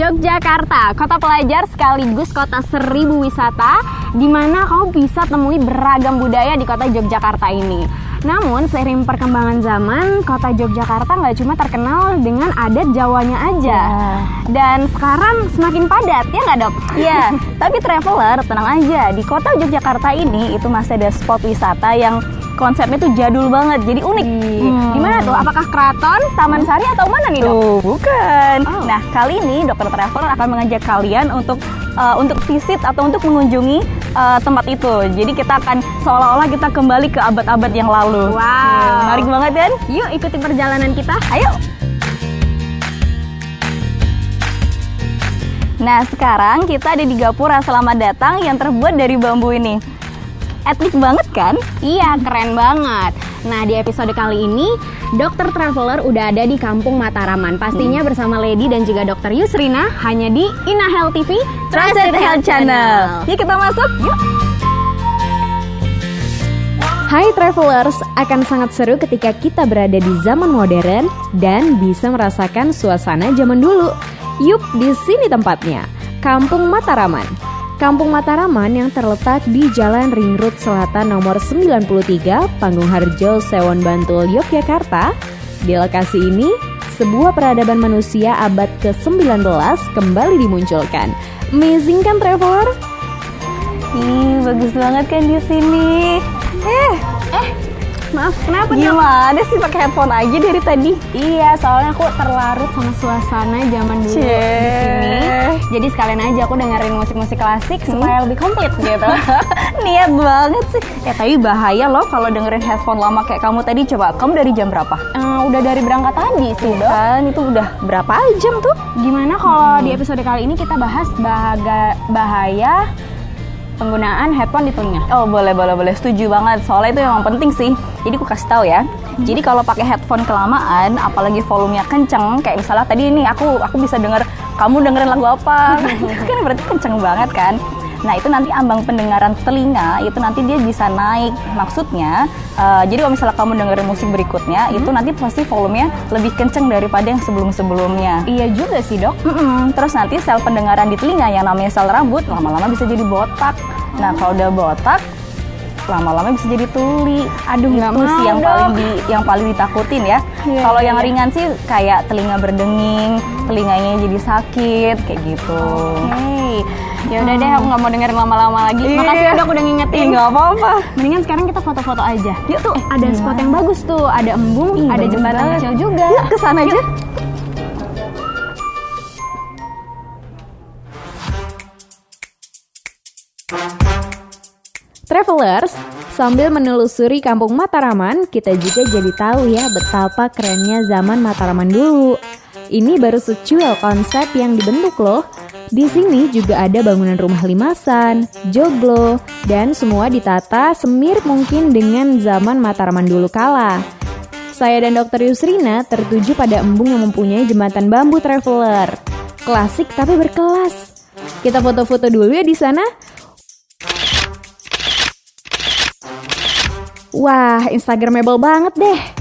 Yogyakarta, kota pelajar sekaligus kota seribu wisata, di mana kamu bisa temui beragam budaya di kota Yogyakarta ini. Namun, seiring perkembangan zaman, kota Yogyakarta nggak cuma terkenal dengan adat Jawanya aja. Dan sekarang semakin padat, ya nggak dok? Iya, tapi traveler tenang aja, di kota Yogyakarta ini itu masih ada spot wisata yang konsepnya tuh jadul banget, jadi unik. Hmm. Di mana tuh? Apakah keraton, Taman Sari atau mana nih dok? Tuh, bukan. Oh. Nah, kali ini dokter traveler akan mengajak kalian untuk uh, untuk visit atau untuk mengunjungi uh, tempat itu. Jadi kita akan seolah-olah kita kembali ke abad-abad yang lalu. Wow. Menarik banget kan? Yuk ikuti perjalanan kita. Ayo. Nah, sekarang kita ada di Gapura Selamat Datang yang terbuat dari bambu ini. Etnik banget kan? Iya, keren banget. Nah, di episode kali ini, Dokter Traveler udah ada di Kampung Mataraman. Pastinya bersama Lady dan juga Dokter Yusrina hanya di Ina Health TV, Trusted Health Channel. Yuk kita masuk. Yuk. Hai Travelers, akan sangat seru ketika kita berada di zaman modern dan bisa merasakan suasana zaman dulu. Yup, di sini tempatnya, Kampung Mataraman. Kampung Mataraman yang terletak di Jalan Ring Road Selatan nomor 93, Panggung Harjo, Sewon Bantul, Yogyakarta. Di lokasi ini, sebuah peradaban manusia abad ke-19 kembali dimunculkan. Amazing kan Traveler? Ih, bagus banget kan di sini. Eh, Eh, maaf, kenapa gimana sih pakai headphone aja dari tadi? Iya, soalnya aku terlarut sama suasana zaman dulu di sini. Jadi sekalian aja aku dengerin musik-musik klasik supaya lebih komplit gitu. Niat banget sih. Eh, tapi bahaya loh kalau dengerin headphone lama kayak kamu tadi. Coba, kamu dari jam berapa? Eh, udah dari berangkat tadi sih, Dok. Kan itu udah berapa jam tuh? Gimana kalau di episode kali ini kita bahas bahaga, bahaya penggunaan headphone di telinga? Oh boleh boleh boleh setuju banget soalnya itu emang penting sih. Jadi aku kasih tahu ya. Jadi kalau pakai headphone kelamaan, apalagi volumenya kenceng, kayak misalnya tadi ini aku aku bisa denger kamu dengerin lagu apa, kan berarti kenceng banget kan. Nah itu nanti ambang pendengaran telinga itu nanti dia bisa naik. Maksudnya, eh, jadi kalau misalnya kamu dengerin musik berikutnya, itu nanti pasti volumenya lebih kenceng daripada yang sebelum-sebelumnya. Iya juga sih, Dok. Mm-mm. Terus nanti sel pendengaran di telinga yang namanya sel rambut lama-lama bisa jadi botak. Nah kalau udah botak lama-lama bisa jadi tuli. Aduh, nggak itu sih mau, yang Dok. paling di yang paling ditakutin ya. Iya, kalau iya, yang iya. ringan sih kayak telinga berdenging, telinganya jadi sakit kayak gitu. Oke, ya udah deh, aku nggak mau dengerin lama-lama lagi. Iya. Makasih ya, Dok, udah ngingetin. Nggak apa-apa. Mendingan sekarang kita foto-foto aja. Yuk tuh, ada Gimana? spot yang bagus tuh, ada embung, Ih, ada jembatan kecil juga. Yuk ke sana aja. Travelers, sambil menelusuri kampung Mataraman, kita juga jadi tahu ya betapa kerennya zaman Mataraman dulu. Ini baru secuil konsep yang dibentuk loh. Di sini juga ada bangunan rumah limasan, joglo, dan semua ditata semirip mungkin dengan zaman Mataraman dulu kala. Saya dan Dr. Yusrina tertuju pada embung yang mempunyai jembatan bambu traveler. Klasik tapi berkelas. Kita foto-foto dulu ya di sana. Wah, Instagramable banget deh.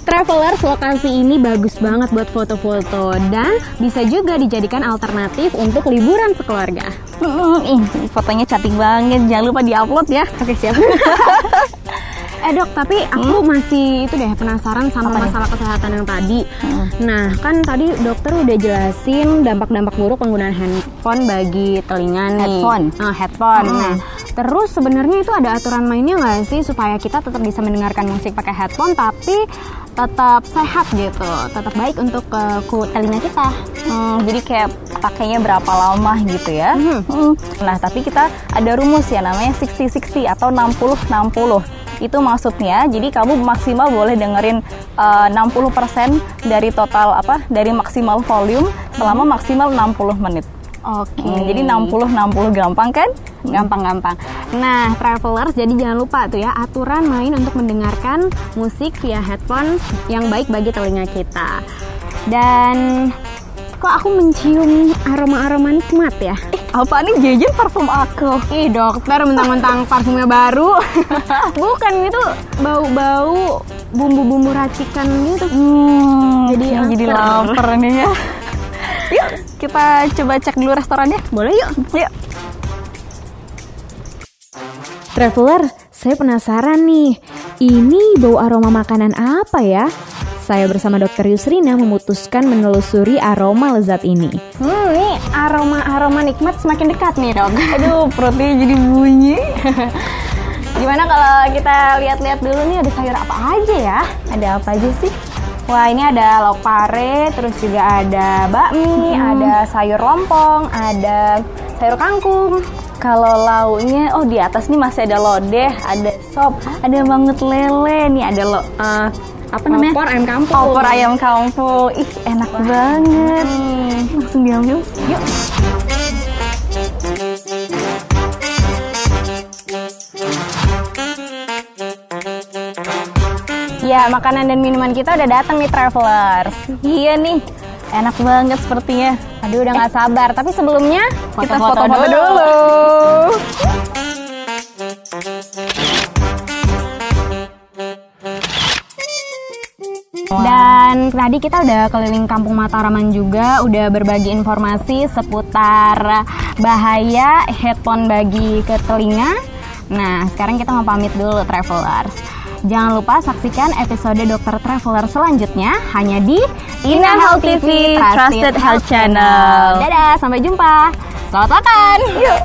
Travelers lokasi ini bagus banget buat foto-foto dan bisa juga dijadikan alternatif untuk liburan sekeluarga. Mm-mm, ih, fotonya cantik banget. Jangan lupa diupload ya. Oke, siap. eh dok, tapi aku masih itu deh penasaran sama Apa masalah kesehatan yang tadi. Nah, kan tadi dokter udah jelasin dampak-dampak buruk penggunaan handphone bagi telinga nih. Headphone. Nah, headphone. Hmm. Nah, terus sebenarnya itu ada aturan mainnya nggak sih supaya kita tetap bisa mendengarkan musik pakai headphone tapi tetap sehat gitu, tetap baik untuk ke ku telinga kita. Hmm, jadi kayak pakainya berapa lama gitu ya. Mhm. Hmm. Nah, tapi kita ada rumus ya namanya 60-60 atau 60-60. Itu maksudnya, jadi kamu maksimal boleh dengerin eh, 60% dari total apa? Dari maksimal volume selama maksimal 60 menit. Oke. Hmm, jadi 60-60 gampang kan? Gampang-gampang. Nah, travelers, jadi jangan lupa tuh ya aturan main untuk mendengarkan musik via headphone yang baik bagi telinga kita. Dan kok aku mencium aroma-aroma nikmat ya? Apa nih jajan parfum aku? Ih dokter, mentang-mentang parfumnya baru. Bukan itu bau-bau bumbu-bumbu racikan gitu. Hmm, Jadi jadi, jadi lapar. nih ya. kita coba cek dulu restorannya. Boleh yuk. Yuk. Traveler, saya penasaran nih. Ini bau aroma makanan apa ya? Saya bersama Dokter Yusrina memutuskan menelusuri aroma lezat ini. Hmm, ini aroma-aroma nikmat semakin dekat nih dok. Aduh, perutnya jadi bunyi. Gimana kalau kita lihat-lihat dulu nih ada sayur apa aja ya? Ada apa aja sih? Wah ini ada lauk pare, terus juga ada bakmi, ada sayur lompong, ada sayur kangkung. Kalau lauknya, oh di atas nih masih ada lodeh, ada sop, ada banget lele, nih ada lo, eh, apa namanya? Opor ayam kampung. Opor ayam kampung. Ih, enak banget. Langsung diambil. Yuk. Ya, makanan dan minuman kita udah datang nih travelers. Iya nih, enak banget sepertinya. Aduh udah nggak sabar. Tapi sebelumnya Kita foto-foto foto-foto dulu. dulu. Tadi kita udah keliling kampung Mataraman juga, udah berbagi informasi seputar bahaya headphone bagi ke telinga. Nah, sekarang kita mau pamit dulu travelers. Jangan lupa saksikan episode Dokter Traveler selanjutnya hanya di Ina Health TV, Trusted Health Channel. Dadah, sampai jumpa. Selamat makan. Yuk.